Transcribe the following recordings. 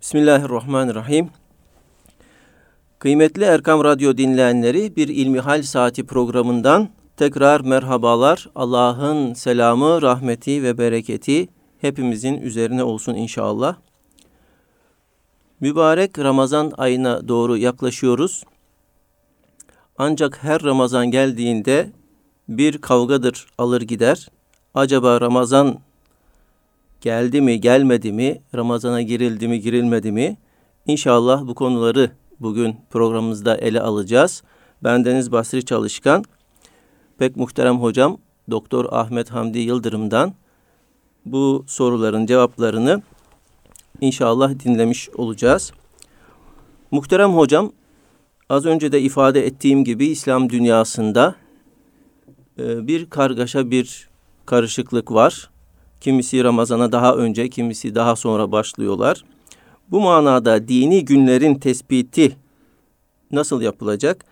Bismillahirrahmanirrahim. Kıymetli Erkam Radyo dinleyenleri bir İlmihal Saati programından tekrar merhabalar. Allah'ın selamı, rahmeti ve bereketi hepimizin üzerine olsun inşallah. Mübarek Ramazan ayına doğru yaklaşıyoruz. Ancak her Ramazan geldiğinde bir kavgadır alır gider. Acaba Ramazan geldi mi, gelmedi mi, Ramazana girildi mi, girilmedi mi? İnşallah bu konuları bugün programımızda ele alacağız. Ben Deniz Basri Çalışkan, pek muhterem hocam Doktor Ahmet Hamdi Yıldırım'dan bu soruların cevaplarını inşallah dinlemiş olacağız. Muhterem hocam, az önce de ifade ettiğim gibi İslam dünyasında e, bir kargaşa, bir karışıklık var. Kimisi Ramazan'a daha önce, kimisi daha sonra başlıyorlar. Bu manada dini günlerin tespiti nasıl yapılacak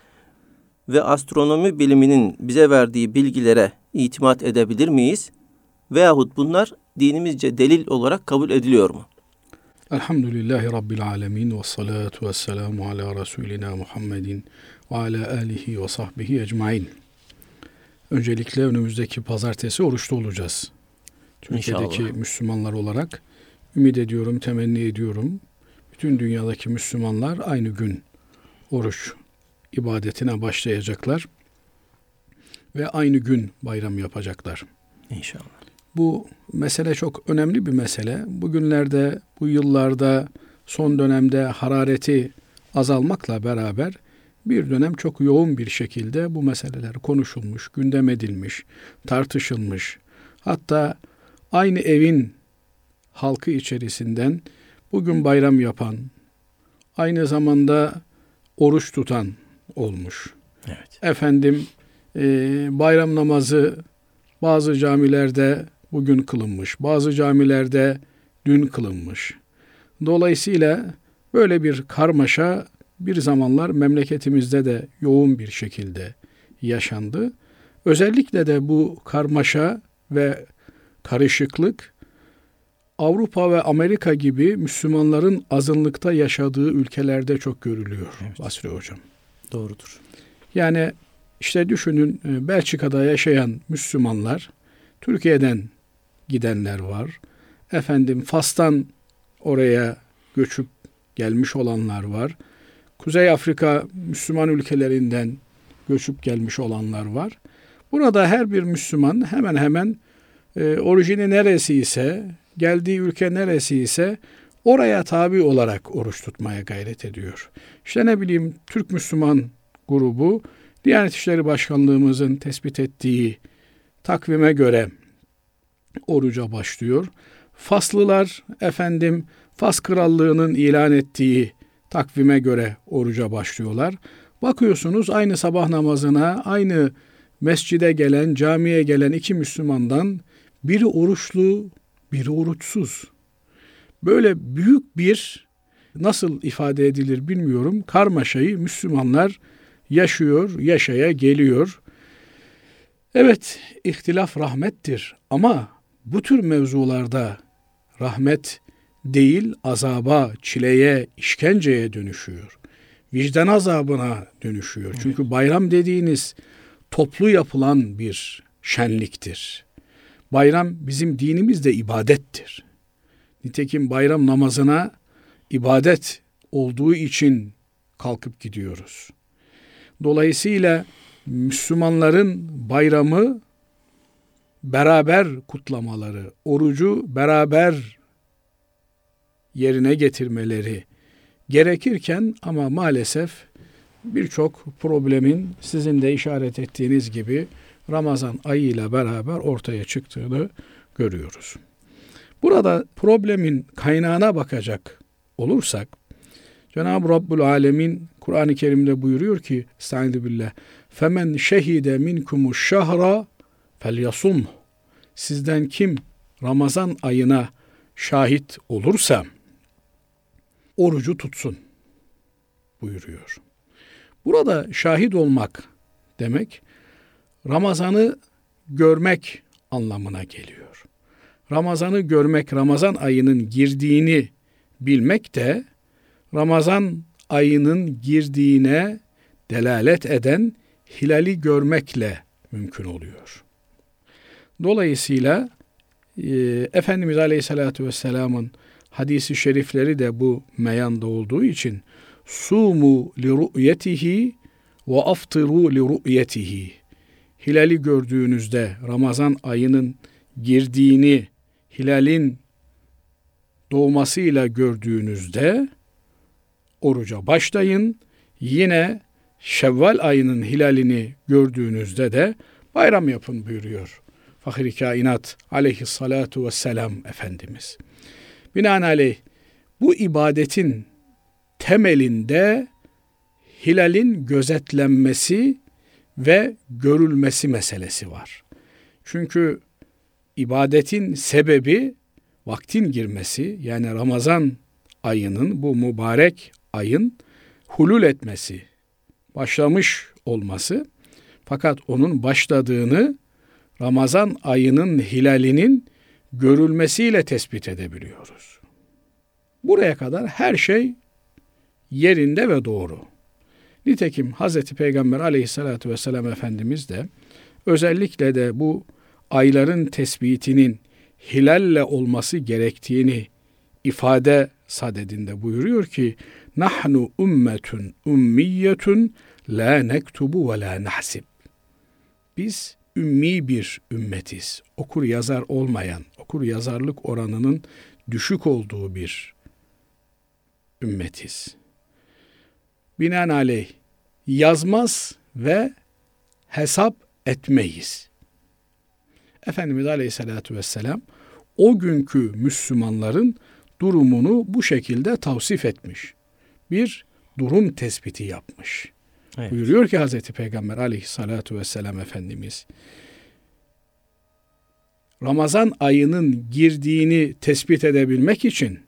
ve astronomi biliminin bize verdiği bilgilere itimat edebilir miyiz? Veyahut bunlar dinimizce delil olarak kabul ediliyor mu? Elhamdülillahi Rabbil alemin ve salatu ve selamu ala Resulina Muhammedin ve ala alihi ve sahbihi ecmain. Öncelikle önümüzdeki pazartesi oruçta olacağız. Türkiye'deki İnşallah. Müslümanlar olarak ümit ediyorum, temenni ediyorum. Bütün dünyadaki Müslümanlar aynı gün oruç ibadetine başlayacaklar ve aynı gün bayram yapacaklar. İnşallah. Bu mesele çok önemli bir mesele. Bugünlerde, bu yıllarda, son dönemde harareti azalmakla beraber bir dönem çok yoğun bir şekilde bu meseleler konuşulmuş, gündem edilmiş, tartışılmış. Hatta aynı evin halkı içerisinden bugün bayram yapan, aynı zamanda oruç tutan olmuş. Evet. Efendim e, bayram namazı bazı camilerde bugün kılınmış, bazı camilerde dün kılınmış. Dolayısıyla böyle bir karmaşa bir zamanlar memleketimizde de yoğun bir şekilde yaşandı. Özellikle de bu karmaşa ve karışıklık Avrupa ve Amerika gibi Müslümanların azınlıkta yaşadığı ülkelerde çok görülüyor evet. Basri Hocam. Doğrudur. Yani işte düşünün e, Belçika'da yaşayan Müslümanlar Türkiye'den gidenler var. Efendim Fas'tan oraya göçüp gelmiş olanlar var. Kuzey Afrika Müslüman ülkelerinden göçüp gelmiş olanlar var. Burada her bir Müslüman hemen hemen e, orijini neresi ise, geldiği ülke neresi ise oraya tabi olarak oruç tutmaya gayret ediyor. İşte ne bileyim Türk Müslüman grubu Diyanet İşleri Başkanlığımızın tespit ettiği takvime göre oruca başlıyor. Faslılar efendim Fas Krallığı'nın ilan ettiği takvime göre oruca başlıyorlar. Bakıyorsunuz aynı sabah namazına, aynı mescide gelen, camiye gelen iki Müslümandan biri oruçlu, biri oruçsuz. Böyle büyük bir nasıl ifade edilir bilmiyorum. Karmaşayı Müslümanlar yaşıyor, yaşaya geliyor. Evet, ihtilaf rahmettir ama bu tür mevzularda rahmet değil azaba, çileye, işkenceye dönüşüyor. Vicdan azabına dönüşüyor. Evet. Çünkü bayram dediğiniz toplu yapılan bir şenliktir. Bayram bizim dinimizde ibadettir. Nitekim bayram namazına ibadet olduğu için kalkıp gidiyoruz. Dolayısıyla Müslümanların bayramı beraber kutlamaları, orucu beraber yerine getirmeleri gerekirken ama maalesef birçok problemin sizin de işaret ettiğiniz gibi Ramazan ayıyla beraber ortaya çıktığını görüyoruz. Burada problemin kaynağına bakacak olursak Cenab-ı Rabbul Alemin Kur'an-ı Kerim'de buyuruyor ki Estaizu billah Femen şehide minkumu şahra felyasum Sizden kim Ramazan ayına şahit olursa orucu tutsun buyuruyor. Burada şahit olmak demek Ramazan'ı görmek anlamına geliyor. Ramazan'ı görmek, Ramazan ayının girdiğini bilmek de Ramazan ayının girdiğine delalet eden hilali görmekle mümkün oluyor. Dolayısıyla e, Efendimiz Aleyhisselatü Vesselam'ın hadisi şerifleri de bu meyanda olduğu için sumu li ru'yetihi ve aftiru li ru'yetihi hilali gördüğünüzde Ramazan ayının girdiğini hilalin doğmasıyla gördüğünüzde oruca başlayın. Yine Şevval ayının hilalini gördüğünüzde de bayram yapın buyuruyor. Fahri kainat aleyhissalatu vesselam Efendimiz. Binaenaleyh bu ibadetin temelinde hilalin gözetlenmesi ve görülmesi meselesi var. Çünkü ibadetin sebebi vaktin girmesi yani Ramazan ayının bu mübarek ayın hulul etmesi, başlamış olması fakat onun başladığını Ramazan ayının hilalinin görülmesiyle tespit edebiliyoruz. Buraya kadar her şey yerinde ve doğru. Nitekim Hz. Peygamber aleyhissalatü vesselam Efendimiz de özellikle de bu ayların tespitinin hilalle olması gerektiğini ifade sadedinde buyuruyor ki nahnu ummetun ummiyetun la nektubu ve la nahsib. Biz ümmi bir ümmetiz. Okur yazar olmayan, okur yazarlık oranının düşük olduğu bir ümmetiz. Binaenaleyh yazmaz ve hesap etmeyiz. Efendimiz Aleyhisselatü Vesselam o günkü Müslümanların durumunu bu şekilde tavsif etmiş. Bir durum tespiti yapmış. Evet. Buyuruyor ki Hazreti Peygamber aleyhissalatu vesselam Efendimiz Ramazan ayının girdiğini tespit edebilmek için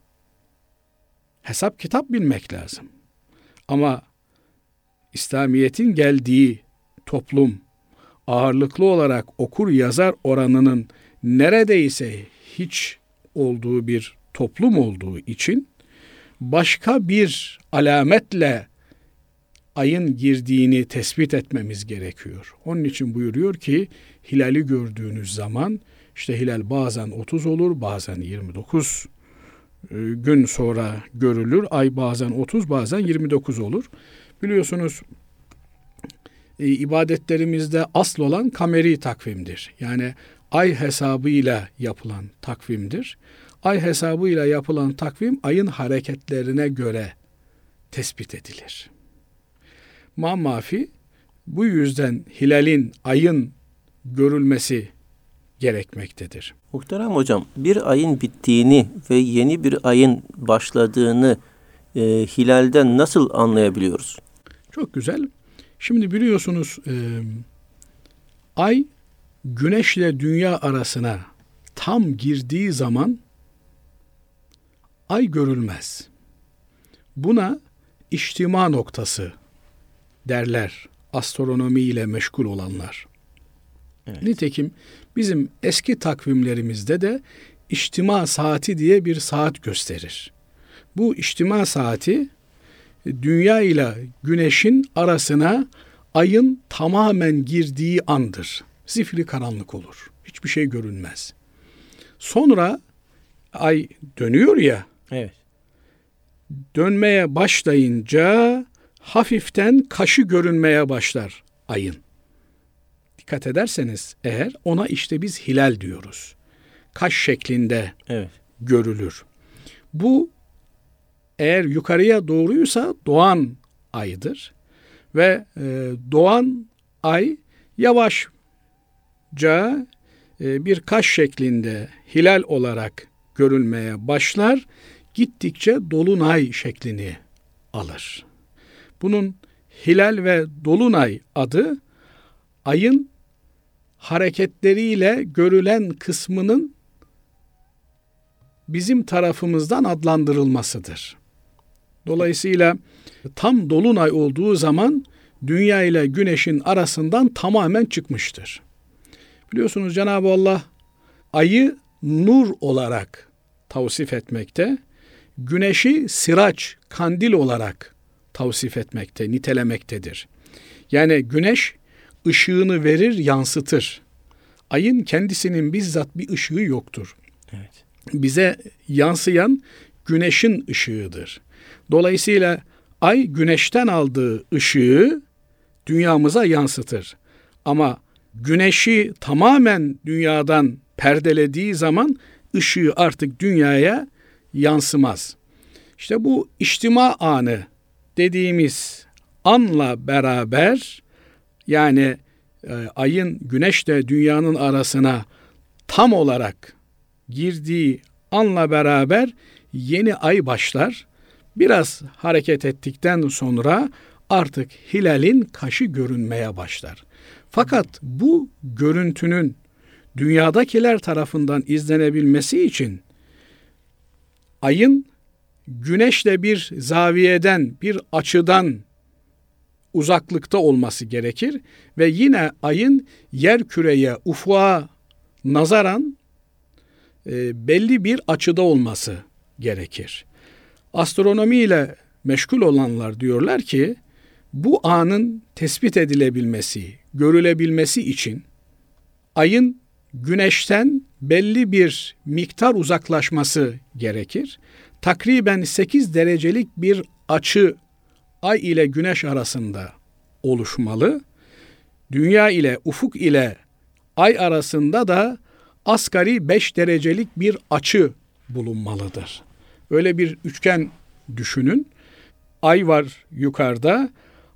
hesap kitap bilmek lazım. Ama İslamiyet'in geldiği toplum ağırlıklı olarak okur yazar oranının neredeyse hiç olduğu bir toplum olduğu için başka bir alametle ayın girdiğini tespit etmemiz gerekiyor. Onun için buyuruyor ki hilali gördüğünüz zaman işte hilal bazen 30 olur, bazen 29 e, gün sonra görülür. Ay bazen 30, bazen 29 olur. Biliyorsunuz e, ibadetlerimizde asıl olan kameri takvimdir. Yani ay hesabıyla yapılan takvimdir. Ay hesabıyla yapılan takvim ayın hareketlerine göre tespit edilir. Mamafi bu yüzden hilalin, ayın görülmesi gerekmektedir. Muhterem hocam, bir ayın bittiğini ve yeni bir ayın başladığını e, hilalden nasıl anlayabiliyoruz? Çok güzel. Şimdi biliyorsunuz e, ay güneş ile dünya arasına tam girdiği zaman ay görülmez. Buna içtima noktası derler astronomi ile meşgul olanlar. Evet. Nitekim bizim eski takvimlerimizde de içtima saati diye bir saat gösterir. Bu içtima saati dünya ile güneşin arasına ayın tamamen girdiği andır. Zifiri karanlık olur. Hiçbir şey görünmez. Sonra ay dönüyor ya. Evet. Dönmeye başlayınca hafiften kaşı görünmeye başlar ayın. Dikkat ederseniz eğer ona işte biz hilal diyoruz. Kaş şeklinde evet. görülür. Bu eğer yukarıya doğruysa doğan aydır ve e, doğan ay yavaşça e, bir kaş şeklinde hilal olarak görülmeye başlar, gittikçe dolunay şeklini alır. Bunun hilal ve dolunay adı ayın hareketleriyle görülen kısmının bizim tarafımızdan adlandırılmasıdır. Dolayısıyla tam dolunay olduğu zaman dünya ile güneşin arasından tamamen çıkmıştır. Biliyorsunuz Cenab-ı Allah ayı nur olarak tavsif etmekte, güneşi sıraç, kandil olarak tavsif etmekte, nitelemektedir. Yani güneş ışığını verir, yansıtır. Ayın kendisinin bizzat bir ışığı yoktur. Evet. Bize yansıyan güneşin ışığıdır. Dolayısıyla ay güneşten aldığı ışığı dünyamıza yansıtır. Ama güneşi tamamen dünyadan perdelediği zaman ışığı artık dünyaya yansımaz. İşte bu içtima anı dediğimiz anla beraber yani e, ayın güneşle dünyanın arasına tam olarak girdiği anla beraber yeni ay başlar. Biraz hareket ettikten sonra artık hilalin kaşı görünmeye başlar. Fakat bu görüntünün dünyadakiler tarafından izlenebilmesi için ayın güneşle bir zaviyeden, bir açıdan uzaklıkta olması gerekir ve yine ayın yer küreye, ufuğa nazaran e, belli bir açıda olması gerekir. Astronomi ile meşgul olanlar diyorlar ki bu anın tespit edilebilmesi, görülebilmesi için ayın güneşten belli bir miktar uzaklaşması gerekir. Takriben 8 derecelik bir açı ay ile güneş arasında oluşmalı. Dünya ile ufuk ile ay arasında da asgari 5 derecelik bir açı bulunmalıdır. Öyle bir üçgen düşünün. Ay var yukarıda,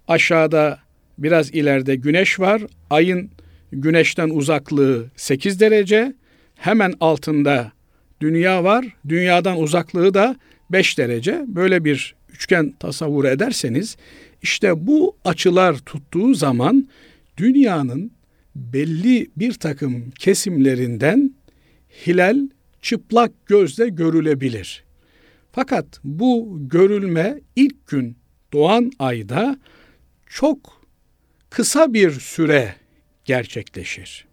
aşağıda biraz ileride güneş var. Ayın güneşten uzaklığı 8 derece. Hemen altında dünya var. Dünyadan uzaklığı da 5 derece. Böyle bir üçgen tasavvur ederseniz işte bu açılar tuttuğu zaman dünyanın belli bir takım kesimlerinden hilal çıplak gözle görülebilir. Fakat bu görülme ilk gün doğan ayda çok kısa bir süre gerçekleşir.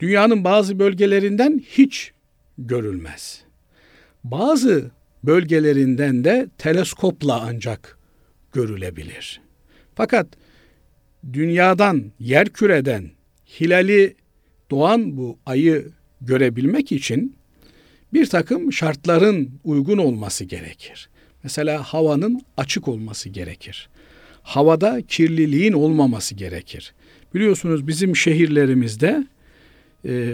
Dünyanın bazı bölgelerinden hiç görülmez. Bazı bölgelerinden de teleskopla ancak görülebilir. Fakat dünyadan, yer küreden hilali doğan bu ayı görebilmek için bir takım şartların uygun olması gerekir. Mesela havanın açık olması gerekir. Havada kirliliğin olmaması gerekir. Biliyorsunuz bizim şehirlerimizde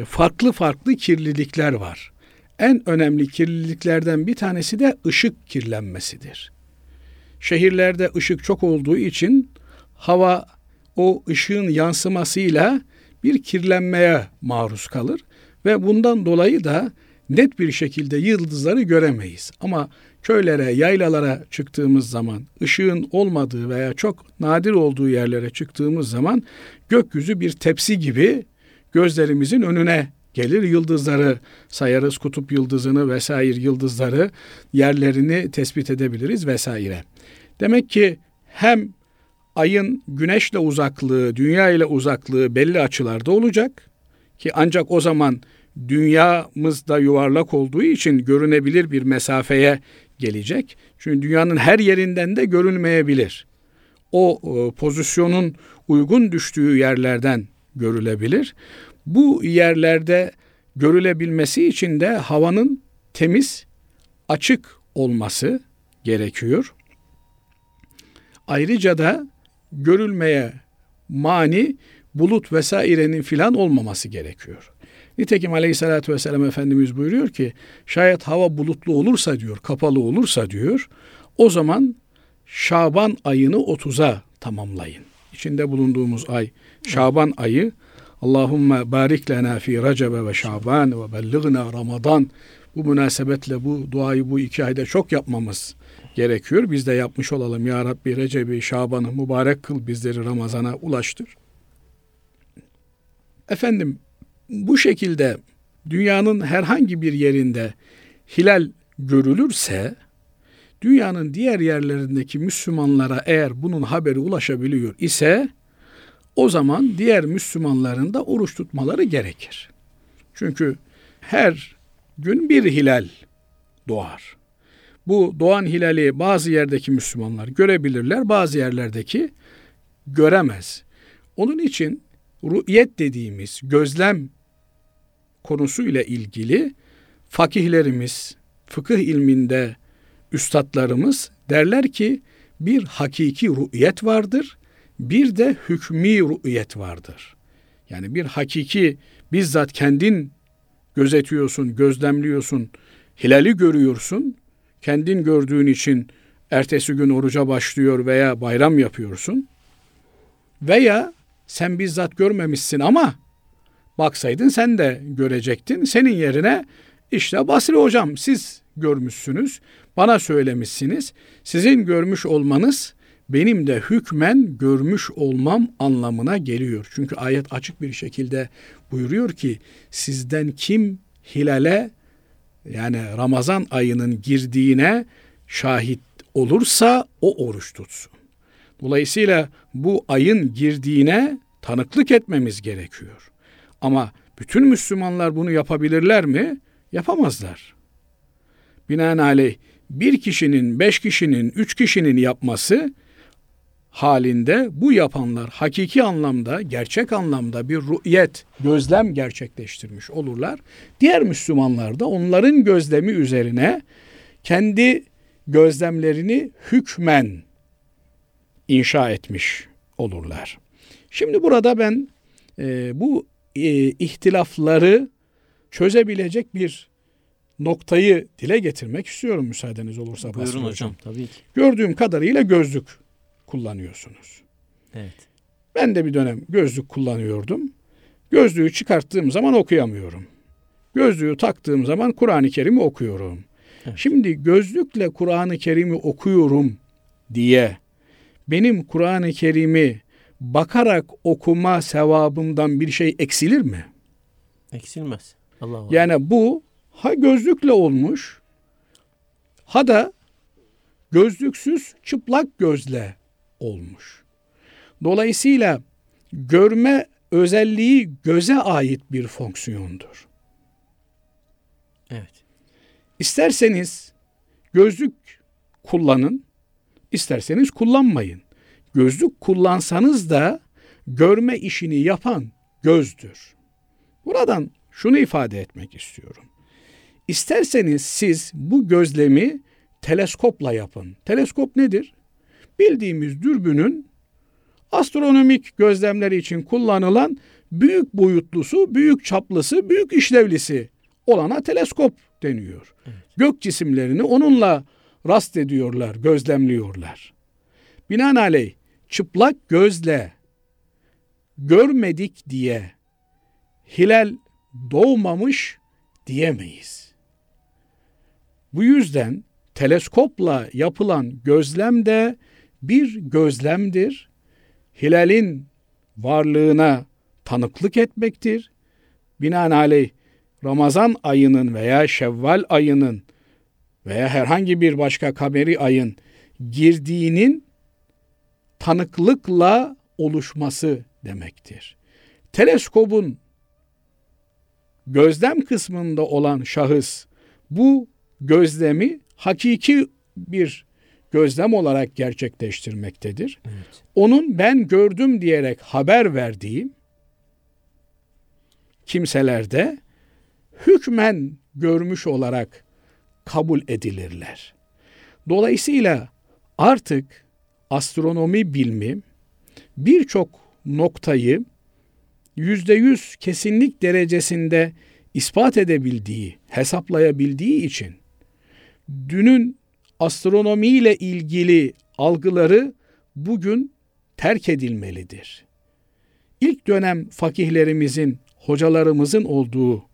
farklı farklı kirlilikler var. En önemli kirliliklerden bir tanesi de ışık kirlenmesidir. Şehirlerde ışık çok olduğu için hava o ışığın yansımasıyla bir kirlenmeye maruz kalır ve bundan dolayı da net bir şekilde yıldızları göremeyiz. Ama köylere, yaylalara çıktığımız zaman, ışığın olmadığı veya çok nadir olduğu yerlere çıktığımız zaman gökyüzü bir tepsi gibi gözlerimizin önüne gelir. Yıldızları sayarız, kutup yıldızını vesaire yıldızları yerlerini tespit edebiliriz vesaire. Demek ki hem ayın güneşle uzaklığı, dünya ile uzaklığı belli açılarda olacak ki ancak o zaman dünyamız da yuvarlak olduğu için görünebilir bir mesafeye gelecek. Çünkü dünyanın her yerinden de görülmeyebilir. O, o pozisyonun uygun düştüğü yerlerden görülebilir. Bu yerlerde görülebilmesi için de havanın temiz, açık olması gerekiyor. Ayrıca da görülmeye mani bulut vesairenin filan olmaması gerekiyor. Nitekim aleyhissalatü vesselam Efendimiz buyuruyor ki şayet hava bulutlu olursa diyor, kapalı olursa diyor, o zaman Şaban ayını 30'a tamamlayın. İçinde bulunduğumuz ay Şaban ayı Allahümme barik lena fi Recebe ve Şaban ve belligna Ramazan. Bu münasebetle bu duayı bu iki ayda çok yapmamız gerekiyor. Biz de yapmış olalım. Ya Rabbi Recep'i, Şaban'ı mübarek kıl bizleri Ramazan'a ulaştır. Efendim bu şekilde dünyanın herhangi bir yerinde hilal görülürse dünyanın diğer yerlerindeki Müslümanlara eğer bunun haberi ulaşabiliyor ise o zaman diğer Müslümanların da oruç tutmaları gerekir. Çünkü her gün bir hilal doğar. bu doğan hilali bazı yerdeki Müslümanlar görebilirler, bazı yerlerdeki göremez. Onun için rü'yet dediğimiz gözlem konusuyla ilgili fakihlerimiz, fıkıh ilminde üstadlarımız derler ki bir hakiki rü'yet vardır, bir de hükmi rü'yet vardır. Yani bir hakiki bizzat kendin gözetiyorsun, gözlemliyorsun, hilali görüyorsun. Kendin gördüğün için ertesi gün oruca başlıyor veya bayram yapıyorsun. Veya sen bizzat görmemişsin ama baksaydın sen de görecektin. Senin yerine işte Basri hocam siz görmüşsünüz, bana söylemişsiniz. Sizin görmüş olmanız benim de hükmen görmüş olmam anlamına geliyor. Çünkü ayet açık bir şekilde buyuruyor ki sizden kim hilale yani Ramazan ayının girdiğine şahit olursa o oruç tutsun. Dolayısıyla bu ayın girdiğine tanıklık etmemiz gerekiyor. Ama bütün Müslümanlar bunu yapabilirler mi? Yapamazlar. Binaenaleyh bir kişinin, beş kişinin, üç kişinin yapması halinde bu yapanlar hakiki anlamda, gerçek anlamda bir rü'yet, gözlem gerçekleştirmiş olurlar. Diğer Müslümanlar da onların gözlemi üzerine kendi gözlemlerini hükmen inşa etmiş olurlar. Şimdi burada ben e, bu e, ihtilafları çözebilecek bir noktayı dile getirmek istiyorum müsaadeniz olursa. Buyurun hocam. hocam. Tabii ki. Gördüğüm kadarıyla gözlük kullanıyorsunuz. Evet. Ben de bir dönem gözlük kullanıyordum. Gözlüğü çıkarttığım zaman okuyamıyorum. Gözlüğü taktığım zaman Kur'an-ı Kerim'i okuyorum. Evet. Şimdi gözlükle Kur'an-ı Kerim'i okuyorum diye benim Kur'an-ı Kerim'i bakarak okuma sevabımdan bir şey eksilir mi? Eksilmez. Allah Allah. Yani bu ha gözlükle olmuş ha da gözlüksüz çıplak gözle olmuş. Dolayısıyla görme özelliği göze ait bir fonksiyondur. Evet. İsterseniz gözlük kullanın, isterseniz kullanmayın. Gözlük kullansanız da görme işini yapan gözdür. Buradan şunu ifade etmek istiyorum. İsterseniz siz bu gözlemi teleskopla yapın. Teleskop nedir? Bildiğimiz dürbünün astronomik gözlemleri için kullanılan büyük boyutlusu, büyük çaplısı, büyük işlevlisi olana teleskop deniyor. Evet. Gök cisimlerini onunla rast ediyorlar, gözlemliyorlar. Binaenaleyh çıplak gözle görmedik diye hilal doğmamış diyemeyiz. Bu yüzden teleskopla yapılan gözlem de bir gözlemdir. Hilalin varlığına tanıklık etmektir. Binaenaleyh Ramazan ayının veya Şevval ayının veya herhangi bir başka kameri ayın girdiğinin tanıklıkla oluşması demektir. Teleskobun gözlem kısmında olan şahıs bu gözlemi hakiki bir gözlem olarak gerçekleştirmektedir. Evet. Onun ben gördüm diyerek haber verdiğim kimselerde hükmen görmüş olarak kabul edilirler. Dolayısıyla artık astronomi bilmi birçok noktayı yüzde yüz kesinlik derecesinde ispat edebildiği, hesaplayabildiği için dünün astronomiyle ilgili algıları bugün terk edilmelidir. İlk dönem fakihlerimizin, hocalarımızın olduğu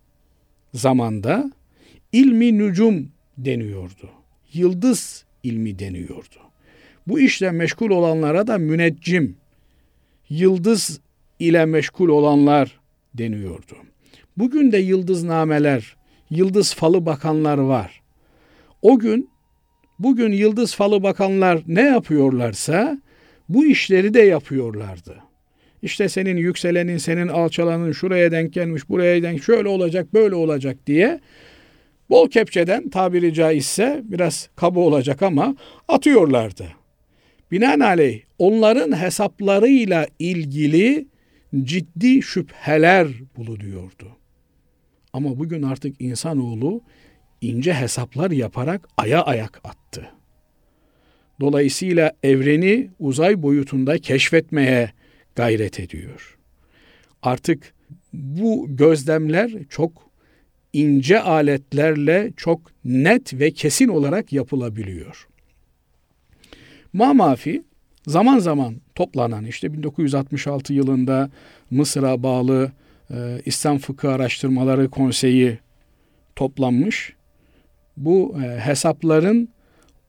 zamanda ilmi nücum deniyordu. Yıldız ilmi deniyordu. Bu işle meşgul olanlara da müneccim, yıldız ile meşgul olanlar deniyordu. Bugün de yıldıznameler, yıldız falı bakanlar var. O gün, bugün yıldız falı bakanlar ne yapıyorlarsa bu işleri de yapıyorlardı. İşte senin yükselenin, senin alçalanın şuraya denk gelmiş, buraya denk şöyle olacak, böyle olacak diye bol kepçeden tabiri caizse biraz kaba olacak ama atıyorlardı. Binaenaleyh onların hesaplarıyla ilgili ciddi şüpheler bulunuyordu. Ama bugün artık insanoğlu ince hesaplar yaparak aya ayak attı. Dolayısıyla evreni uzay boyutunda keşfetmeye gayret ediyor. Artık bu gözlemler çok ince aletlerle çok net ve kesin olarak yapılabiliyor. Mamafi zaman zaman toplanan işte 1966 yılında Mısır'a bağlı e, İslam Fıkıh Araştırmaları Konseyi toplanmış. Bu e, hesapların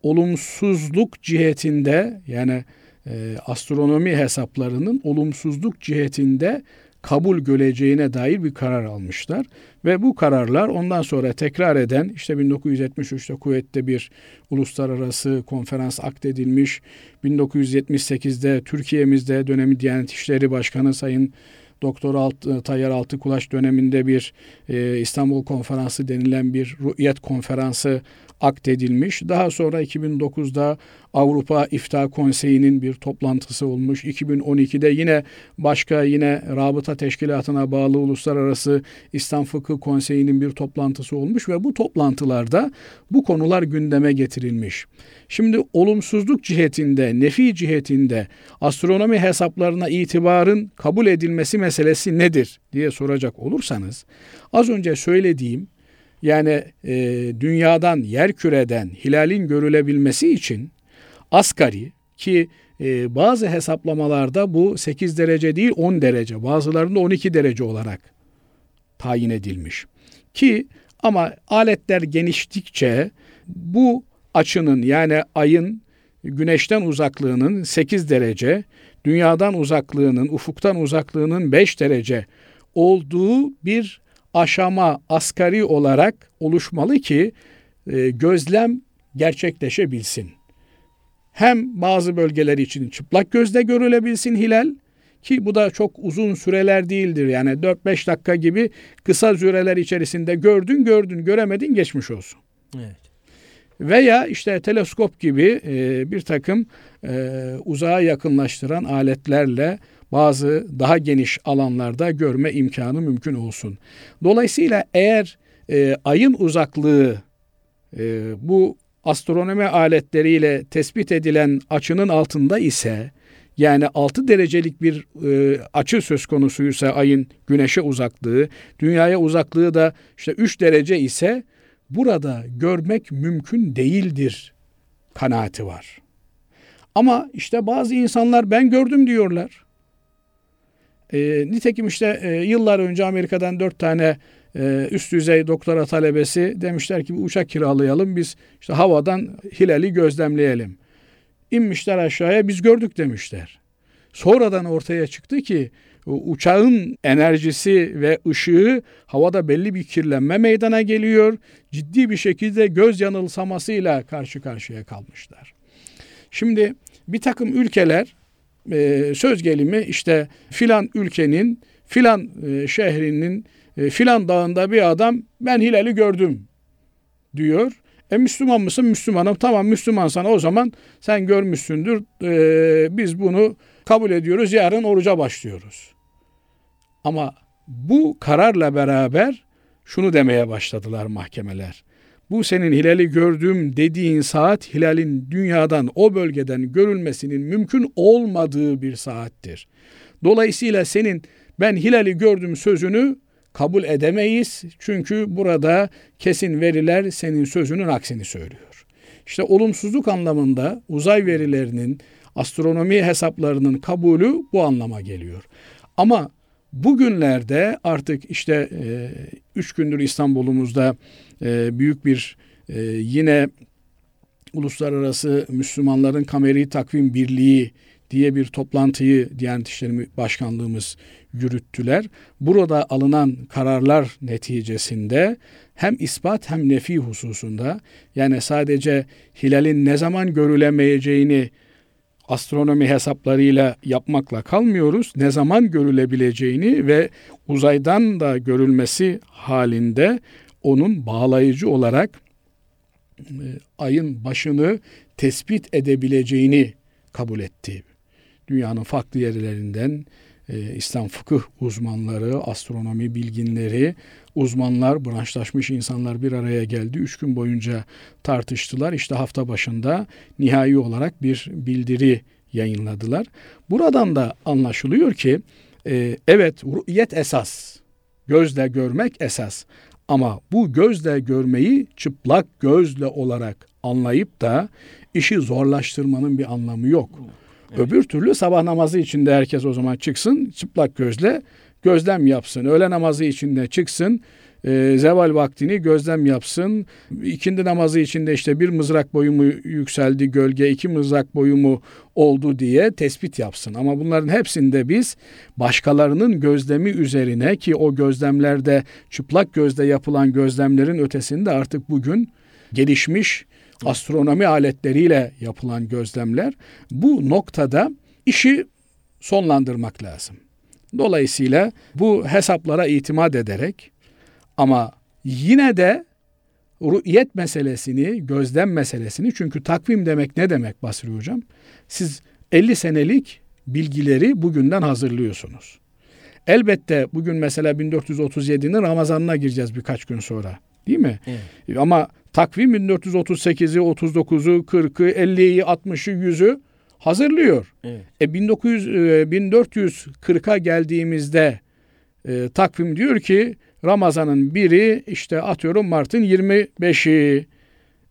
olumsuzluk cihetinde yani e, astronomi hesaplarının olumsuzluk cihetinde kabul göreceğine dair bir karar almışlar. Ve bu kararlar ondan sonra tekrar eden işte 1973'te Kuveyt'te bir uluslararası konferans akdedilmiş. 1978'de Türkiye'mizde dönemi Diyanet İşleri Başkanı Sayın Doktor Alt, e, Tayyar Altıkulaş döneminde bir e, İstanbul Konferansı denilen bir Rü'yet Konferansı akdedilmiş. Daha sonra 2009'da Avrupa İftah Konseyi'nin bir toplantısı olmuş. 2012'de yine başka yine Rabıta Teşkilatı'na bağlı Uluslararası İslam Fıkıh Konseyi'nin bir toplantısı olmuş ve bu toplantılarda bu konular gündeme getirilmiş. Şimdi olumsuzluk cihetinde, nefi cihetinde astronomi hesaplarına itibarın kabul edilmesi meselesi nedir diye soracak olursanız az önce söylediğim yani e, dünyadan, yer küreden hilalin görülebilmesi için asgari ki e, bazı hesaplamalarda bu 8 derece değil 10 derece, bazılarında 12 derece olarak tayin edilmiş. Ki ama aletler geniştikçe bu açının yani ayın güneşten uzaklığının 8 derece, dünyadan uzaklığının, ufuktan uzaklığının 5 derece olduğu bir aşama asgari olarak oluşmalı ki e, gözlem gerçekleşebilsin. Hem bazı bölgeler için çıplak gözle görülebilsin hilal ki bu da çok uzun süreler değildir. Yani 4-5 dakika gibi kısa süreler içerisinde gördün gördün göremedin geçmiş olsun. Evet. Veya işte teleskop gibi e, bir takım e, uzağa yakınlaştıran aletlerle bazı daha geniş alanlarda görme imkanı mümkün olsun. Dolayısıyla eğer e, ayın uzaklığı e, bu astronomi aletleriyle tespit edilen açının altında ise yani 6 derecelik bir e, açı söz konusuysa ayın güneşe uzaklığı, dünyaya uzaklığı da işte 3 derece ise burada görmek mümkün değildir kanaati var. Ama işte bazı insanlar ben gördüm diyorlar. E, nitekim işte e, yıllar önce Amerika'dan dört tane e, üst düzey doktora talebesi demişler ki bir uçak kiralayalım biz işte havadan hilali gözlemleyelim. İnmişler aşağıya biz gördük demişler. Sonradan ortaya çıktı ki uçağın enerjisi ve ışığı havada belli bir kirlenme meydana geliyor. Ciddi bir şekilde göz yanılsamasıyla karşı karşıya kalmışlar. Şimdi bir takım ülkeler e, söz gelimi işte filan ülkenin filan e, şehrinin e, filan dağında bir adam ben hilali gördüm diyor. E Müslüman mısın? Müslümanım. Tamam Müslümansan o zaman sen görmüşsündür. E, biz bunu kabul ediyoruz. Yarın oruca başlıyoruz. Ama bu kararla beraber şunu demeye başladılar mahkemeler. Bu senin hilali gördüğüm dediğin saat hilalin dünyadan o bölgeden görülmesinin mümkün olmadığı bir saattir. Dolayısıyla senin ben hilali gördüm sözünü kabul edemeyiz. Çünkü burada kesin veriler senin sözünün aksini söylüyor. İşte olumsuzluk anlamında uzay verilerinin, astronomi hesaplarının kabulü bu anlama geliyor. Ama bugünlerde artık işte e, üç gündür İstanbul'umuzda e, büyük bir e, yine Uluslararası Müslümanların Kameri Takvim Birliği diye bir toplantıyı Diyanet İşleri Başkanlığımız yürüttüler. Burada alınan kararlar neticesinde hem ispat hem nefi hususunda yani sadece hilalin ne zaman görülemeyeceğini astronomi hesaplarıyla yapmakla kalmıyoruz. Ne zaman görülebileceğini ve uzaydan da görülmesi halinde onun bağlayıcı olarak e, ayın başını tespit edebileceğini kabul etti. Dünyanın farklı yerlerinden e, İslam fıkıh uzmanları, astronomi bilginleri, uzmanlar, branşlaşmış insanlar bir araya geldi. Üç gün boyunca tartıştılar. İşte hafta başında nihai olarak bir bildiri yayınladılar. Buradan da anlaşılıyor ki e, evet rü'yet esas, gözle görmek esas. Ama bu gözle görmeyi çıplak gözle olarak anlayıp da işi zorlaştırmanın bir anlamı yok. Evet. Öbür türlü sabah namazı içinde herkes o zaman çıksın çıplak gözle gözlem yapsın. Öğle namazı içinde çıksın e, zeval vaktini gözlem yapsın. İkindi namazı içinde işte bir mızrak boyu mu yükseldi gölge, iki mızrak boyu mu oldu diye tespit yapsın. Ama bunların hepsinde biz başkalarının gözlemi üzerine ki o gözlemlerde çıplak gözle yapılan gözlemlerin ötesinde artık bugün gelişmiş astronomi aletleriyle yapılan gözlemler bu noktada işi sonlandırmak lazım. Dolayısıyla bu hesaplara itimat ederek ama yine de rü'yet meselesini, gözlem meselesini çünkü takvim demek ne demek Basri Hocam? Siz 50 senelik bilgileri bugünden hazırlıyorsunuz. Elbette bugün mesela 1437'nin Ramazanına gireceğiz birkaç gün sonra. Değil mi? Evet. Ama takvim 1438'i, 39'u, 40'ı, 50'yi, 60'ı, 100'ü hazırlıyor. Evet. E 1900 1440'a geldiğimizde e, takvim diyor ki Ramazan'ın biri işte atıyorum Mart'ın 25'i.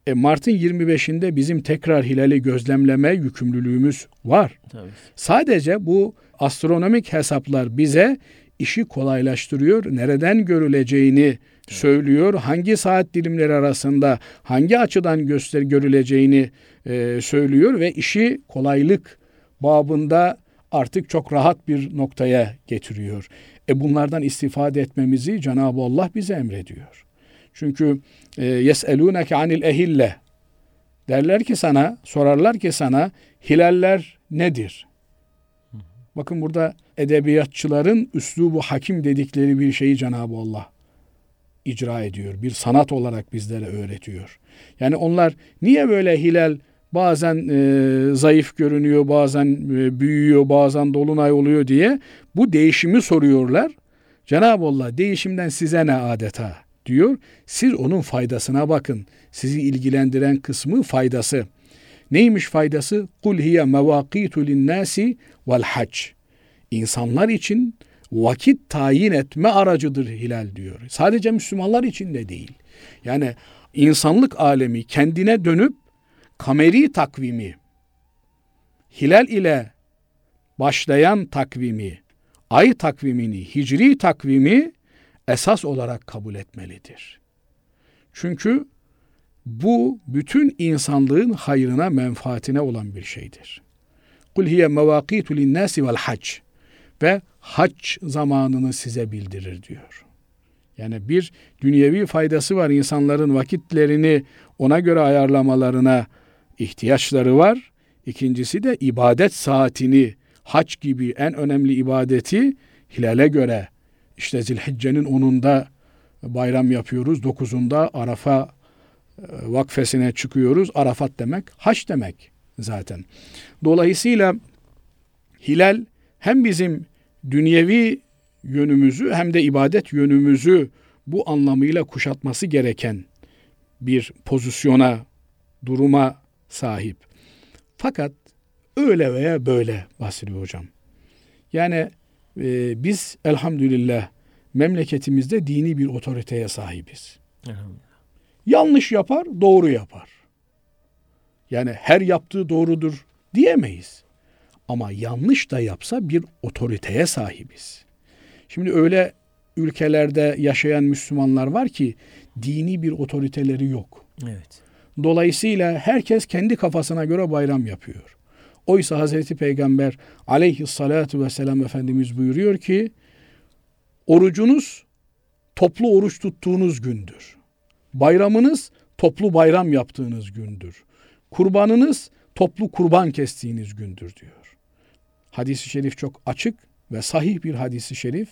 E Mart'ın 25'inde bizim tekrar hilali gözlemleme yükümlülüğümüz var. Tabii. Sadece bu astronomik hesaplar bize işi kolaylaştırıyor. Nereden görüleceğini söylüyor. Hangi saat dilimleri arasında hangi açıdan göster görüleceğini e, söylüyor ve işi kolaylık babında artık çok rahat bir noktaya getiriyor. E bunlardan istifade etmemizi Cenab-ı Allah bize emrediyor. Çünkü e, yeselûneke anil ehille derler ki sana, sorarlar ki sana hilaller nedir? Bakın burada edebiyatçıların üslubu hakim dedikleri bir şeyi Cenab-ı Allah icra ediyor. Bir sanat olarak bizlere öğretiyor. Yani onlar niye böyle hilal bazen e, zayıf görünüyor, bazen e, büyüyor, bazen dolunay oluyor diye bu değişimi soruyorlar. Cenab-ı Allah değişimden size ne adeta diyor. Siz onun faydasına bakın. Sizi ilgilendiren kısmı faydası. Neymiş faydası? Kul hiye mevakitu linnâsi vel hac. İnsanlar için vakit tayin etme aracıdır hilal diyor. Sadece Müslümanlar için de değil. Yani insanlık alemi kendine dönüp kameri takvimi, hilal ile başlayan takvimi, ay takvimini, hicri takvimi esas olarak kabul etmelidir. Çünkü bu bütün insanlığın hayrına, menfaatine olan bir şeydir. Kul hiye mevakitu linnâsi vel hac ve hac zamanını size bildirir diyor. Yani bir dünyevi faydası var insanların vakitlerini ona göre ayarlamalarına ihtiyaçları var. İkincisi de ibadet saatini hac gibi en önemli ibadeti hilale göre işte Zilhicce'nin 10'unda bayram yapıyoruz. 9'unda Arafa e, vakfesine çıkıyoruz. Arafat demek hac demek zaten. Dolayısıyla hilal hem bizim dünyevi yönümüzü hem de ibadet yönümüzü bu anlamıyla kuşatması gereken bir pozisyona, duruma sahip. Fakat öyle veya böyle Basri Hocam. Yani e, biz elhamdülillah memleketimizde dini bir otoriteye sahibiz. Yanlış yapar, doğru yapar. Yani her yaptığı doğrudur diyemeyiz. Ama yanlış da yapsa bir otoriteye sahibiz. Şimdi öyle ülkelerde yaşayan Müslümanlar var ki dini bir otoriteleri yok. Evet. Dolayısıyla herkes kendi kafasına göre bayram yapıyor. Oysa Hazreti Peygamber aleyhissalatu vesselam Efendimiz buyuruyor ki orucunuz toplu oruç tuttuğunuz gündür. Bayramınız toplu bayram yaptığınız gündür. Kurbanınız toplu kurban kestiğiniz gündür diyor. Hadis-i şerif çok açık ve sahih bir hadisi şerif.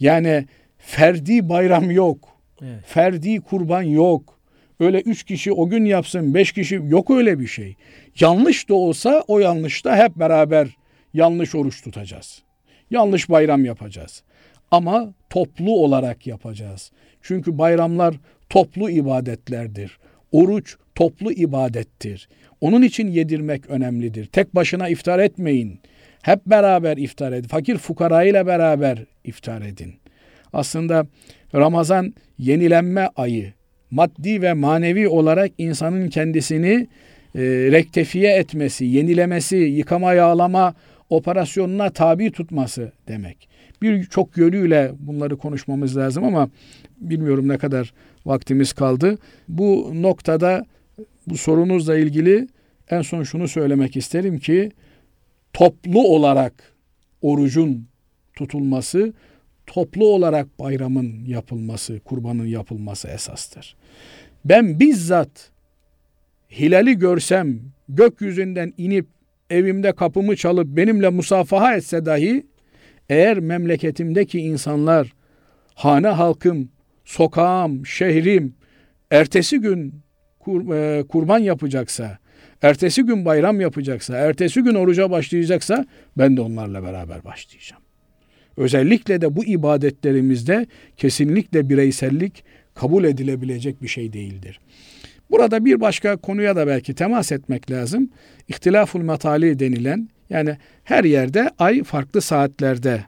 Yani ferdi bayram yok. Evet. Ferdi kurban yok. Öyle üç kişi o gün yapsın, beş kişi yok öyle bir şey. Yanlış da olsa o yanlışta hep beraber yanlış oruç tutacağız. Yanlış bayram yapacağız. Ama toplu olarak yapacağız. Çünkü bayramlar toplu ibadetlerdir. Oruç toplu ibadettir. Onun için yedirmek önemlidir. Tek başına iftar etmeyin. Hep beraber iftar edin. Fakir fukara ile beraber iftar edin. Aslında Ramazan yenilenme ayı. Maddi ve manevi olarak insanın kendisini e, rektefiye etmesi, yenilemesi, yıkama yağlama operasyonuna tabi tutması demek. Bir çok yönüyle bunları konuşmamız lazım ama bilmiyorum ne kadar vaktimiz kaldı. Bu noktada bu sorunuzla ilgili en son şunu söylemek isterim ki toplu olarak orucun tutulması, toplu olarak bayramın yapılması, kurbanın yapılması esastır. Ben bizzat hilali görsem, gökyüzünden inip evimde kapımı çalıp benimle musafaha etse dahi eğer memleketimdeki insanlar, hane halkım, sokağım, şehrim ertesi gün kur, e, kurban yapacaksa, ertesi gün bayram yapacaksa, ertesi gün oruca başlayacaksa ben de onlarla beraber başlayacağım. Özellikle de bu ibadetlerimizde kesinlikle bireysellik kabul edilebilecek bir şey değildir. Burada bir başka konuya da belki temas etmek lazım. İhtilaful matali denilen yani her yerde ay farklı saatlerde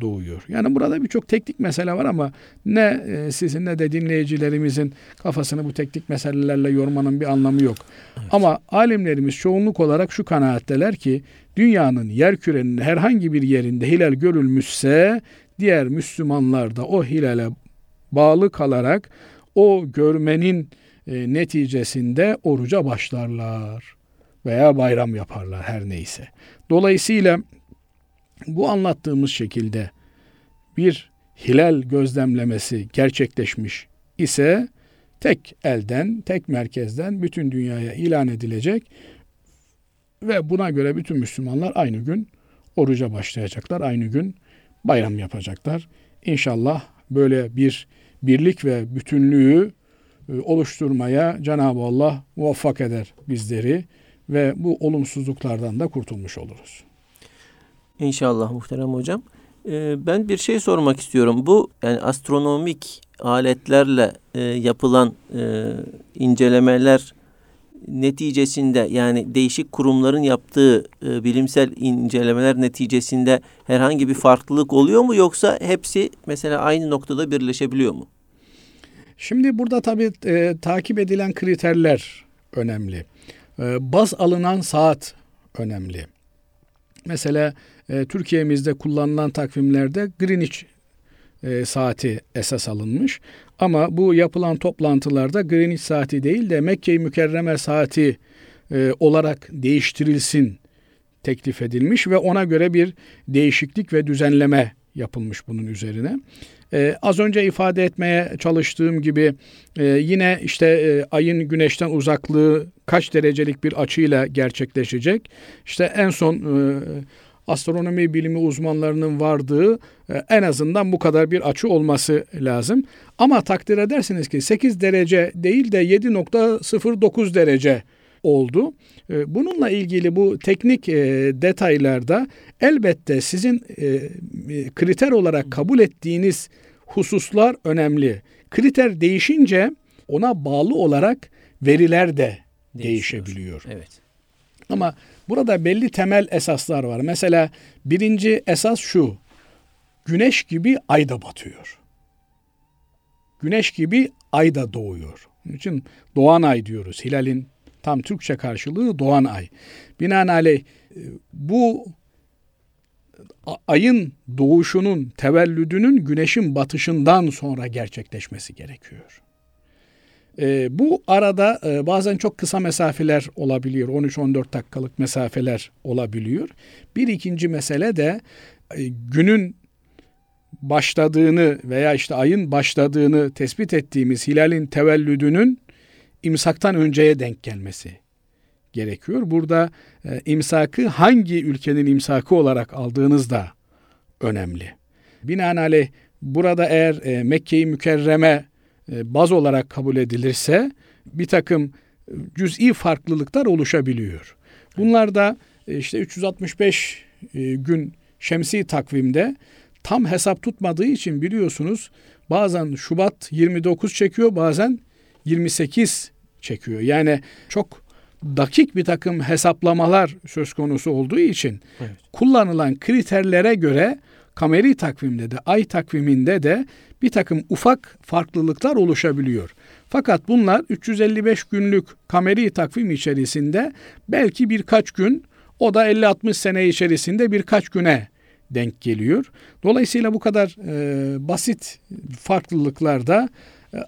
doğuyor. Yani burada birçok teknik mesele var ama ne e, sizin ne de dinleyicilerimizin kafasını bu teknik meselelerle yormanın bir anlamı yok. Evet. Ama alimlerimiz çoğunluk olarak şu kanaatteler ki dünyanın yer kürenin herhangi bir yerinde hilal görülmüşse diğer Müslümanlar da o hilale bağlı kalarak o görmenin e, neticesinde oruca başlarlar veya bayram yaparlar her neyse. Dolayısıyla bu anlattığımız şekilde bir hilal gözlemlemesi gerçekleşmiş ise tek elden, tek merkezden bütün dünyaya ilan edilecek ve buna göre bütün Müslümanlar aynı gün oruca başlayacaklar, aynı gün bayram yapacaklar. İnşallah böyle bir birlik ve bütünlüğü e, oluşturmaya Cenab-ı Allah muvaffak eder bizleri ve bu olumsuzluklardan da kurtulmuş oluruz. İnşallah muhterem hocam. Ee, ben bir şey sormak istiyorum. Bu yani astronomik aletlerle e, yapılan e, incelemeler neticesinde yani değişik kurumların yaptığı e, bilimsel incelemeler neticesinde herhangi bir farklılık oluyor mu yoksa hepsi mesela aynı noktada birleşebiliyor mu? Şimdi burada tabii e, takip edilen kriterler önemli. E, baz alınan saat önemli. Mesela e, Türkiye'mizde kullanılan takvimlerde Greenwich e, saati esas alınmış. Ama bu yapılan toplantılarda Greenwich saati değil de Mekke-i Mükerreme saati e, olarak değiştirilsin teklif edilmiş ve ona göre bir değişiklik ve düzenleme yapılmış bunun üzerine. Ee, az önce ifade etmeye çalıştığım gibi e, yine işte e, ayın güneşten uzaklığı kaç derecelik bir açıyla gerçekleşecek. İşte en son e, astronomi bilimi uzmanlarının vardığı e, en azından bu kadar bir açı olması lazım. Ama takdir edersiniz ki 8 derece değil de 7.09 derece oldu. E, bununla ilgili bu teknik e, detaylarda elbette sizin kriter olarak kabul ettiğiniz hususlar önemli. Kriter değişince ona bağlı olarak veriler de değişebiliyor. Evet. Ama burada belli temel esaslar var. Mesela birinci esas şu. Güneş gibi ay da batıyor. Güneş gibi ay da doğuyor. Onun için doğan ay diyoruz. Hilalin tam Türkçe karşılığı doğan ay. Binaenaleyh e, bu ayın doğuşunun, tevellüdünün güneşin batışından sonra gerçekleşmesi gerekiyor. E, bu arada e, bazen çok kısa mesafeler olabiliyor. 13-14 dakikalık mesafeler olabiliyor. Bir ikinci mesele de e, günün başladığını veya işte ayın başladığını tespit ettiğimiz hilalin tevellüdünün imsaktan önceye denk gelmesi gerekiyor. Burada e, imsakı hangi ülkenin imsakı olarak aldığınız da önemli. Binaenaleyh burada eğer e, Mekke-i Mükerreme baz olarak kabul edilirse bir takım e, cüz'i farklılıklar oluşabiliyor. Bunlar da e, işte 365 gün şemsi takvimde tam hesap tutmadığı için biliyorsunuz bazen Şubat 29 çekiyor bazen 28 çekiyor. Yani çok dakik bir takım hesaplamalar söz konusu olduğu için evet. kullanılan kriterlere göre kameri takvimde de ay takviminde de bir takım ufak farklılıklar oluşabiliyor. Fakat bunlar 355 günlük kameri takvim içerisinde belki birkaç gün o da 50-60 sene içerisinde birkaç güne denk geliyor. Dolayısıyla bu kadar e, basit farklılıklarda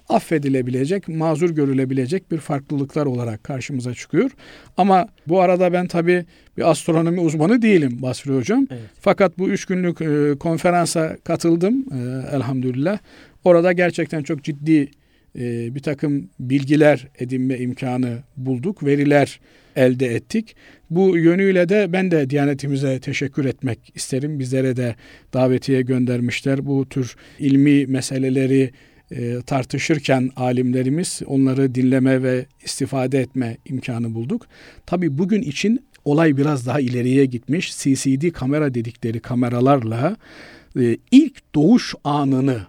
affedilebilecek, mazur görülebilecek bir farklılıklar olarak karşımıza çıkıyor. Ama bu arada ben tabii bir astronomi uzmanı değilim Basri Hocam. Evet. Fakat bu üç günlük e, konferansa katıldım e, elhamdülillah. Orada gerçekten çok ciddi e, bir takım bilgiler edinme imkanı bulduk, veriler elde ettik. Bu yönüyle de ben de Diyanetimize teşekkür etmek isterim. Bizlere de davetiye göndermişler. Bu tür ilmi meseleleri e, tartışırken alimlerimiz onları dinleme ve istifade etme imkanı bulduk. Tabi bugün için olay biraz daha ileriye gitmiş. CCD kamera dedikleri kameralarla e, ilk doğuş anını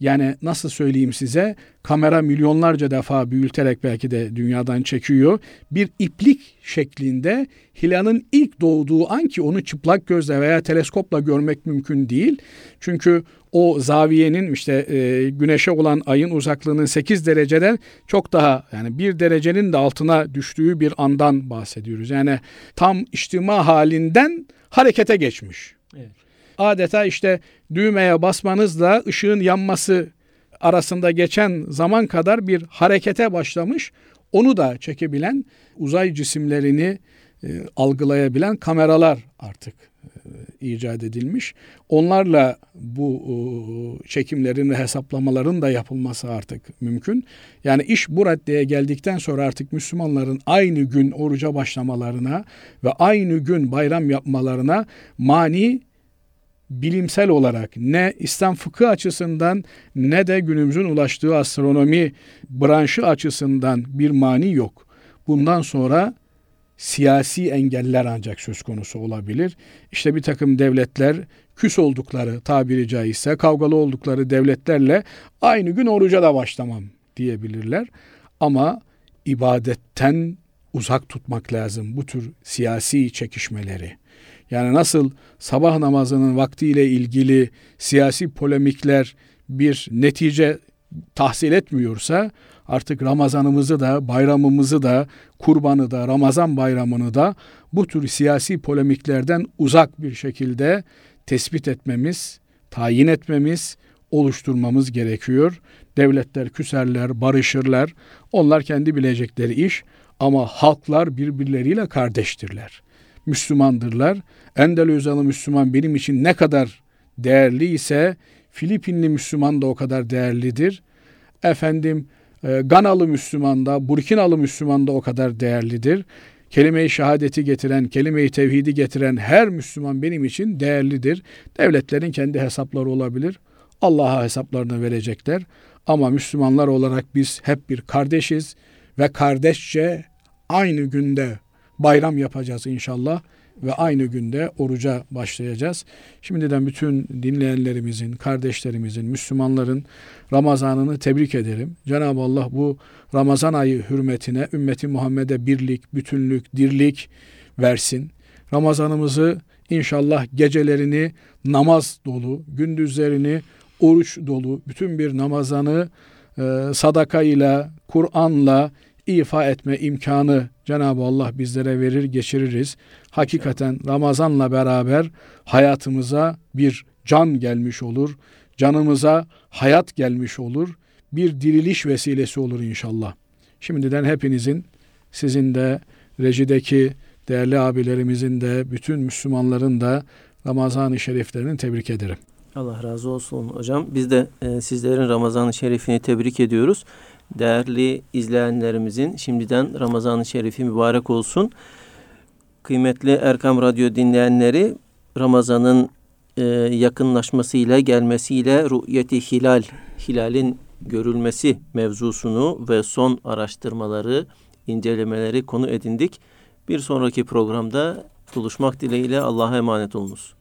yani nasıl söyleyeyim size kamera milyonlarca defa büyüterek belki de dünyadan çekiyor. Bir iplik şeklinde hilalın ilk doğduğu an ki onu çıplak gözle veya teleskopla görmek mümkün değil. Çünkü o zaviyenin işte e, güneşe olan ayın uzaklığının 8 dereceden çok daha yani 1 derecenin de altına düştüğü bir andan bahsediyoruz. Yani tam içtima halinden harekete geçmiş. Evet adeta işte düğmeye basmanızla ışığın yanması arasında geçen zaman kadar bir harekete başlamış. Onu da çekebilen uzay cisimlerini e, algılayabilen kameralar artık e, icat edilmiş. Onlarla bu e, çekimlerin ve hesaplamaların da yapılması artık mümkün. Yani iş bu raddeye geldikten sonra artık Müslümanların aynı gün oruca başlamalarına ve aynı gün bayram yapmalarına mani bilimsel olarak ne İslam fıkıh açısından ne de günümüzün ulaştığı astronomi branşı açısından bir mani yok. Bundan sonra siyasi engeller ancak söz konusu olabilir. İşte bir takım devletler küs oldukları tabiri caizse kavgalı oldukları devletlerle aynı gün oruca da başlamam diyebilirler. Ama ibadetten uzak tutmak lazım bu tür siyasi çekişmeleri. Yani nasıl sabah namazının vaktiyle ilgili siyasi polemikler bir netice tahsil etmiyorsa artık Ramazanımızı da bayramımızı da kurbanı da Ramazan bayramını da bu tür siyasi polemiklerden uzak bir şekilde tespit etmemiz, tayin etmemiz, oluşturmamız gerekiyor. Devletler küserler, barışırlar. Onlar kendi bilecekleri iş ama halklar birbirleriyle kardeştirler. Müslümandırlar. Endonezyalı Müslüman benim için ne kadar değerli ise Filipinli Müslüman da o kadar değerlidir. Efendim e, Ganalı Müslüman da, Burkinalı Müslüman da o kadar değerlidir. Kelime-i şehadeti getiren, kelime-i tevhidi getiren her Müslüman benim için değerlidir. Devletlerin kendi hesapları olabilir. Allah'a hesaplarını verecekler. Ama Müslümanlar olarak biz hep bir kardeşiz ve kardeşçe aynı günde bayram yapacağız inşallah ve aynı günde oruca başlayacağız. Şimdiden bütün dinleyenlerimizin, kardeşlerimizin, Müslümanların Ramazanını tebrik ederim. Cenab-ı Allah bu Ramazan ayı hürmetine ümmeti Muhammed'e birlik, bütünlük, dirlik versin. Ramazanımızı inşallah gecelerini namaz dolu, gündüzlerini oruç dolu, bütün bir namazanı e, sadaka ile, Kur'an'la, ifa etme imkanı Cenab-ı Allah bizlere verir geçiririz. Hakikaten Ramazan'la beraber hayatımıza bir can gelmiş olur. Canımıza hayat gelmiş olur. Bir diriliş vesilesi olur inşallah. Şimdiden hepinizin sizin de rejideki değerli abilerimizin de bütün Müslümanların da Ramazan-ı Şeriflerini tebrik ederim. Allah razı olsun hocam. Biz de e, sizlerin Ramazan-ı Şerifini tebrik ediyoruz değerli izleyenlerimizin şimdiden Ramazan-ı Şerifi mübarek olsun. Kıymetli Erkam Radyo dinleyenleri Ramazan'ın e, yakınlaşmasıyla gelmesiyle rü'yeti hilal, hilalin görülmesi mevzusunu ve son araştırmaları, incelemeleri konu edindik. Bir sonraki programda buluşmak dileğiyle Allah'a emanet olunuz.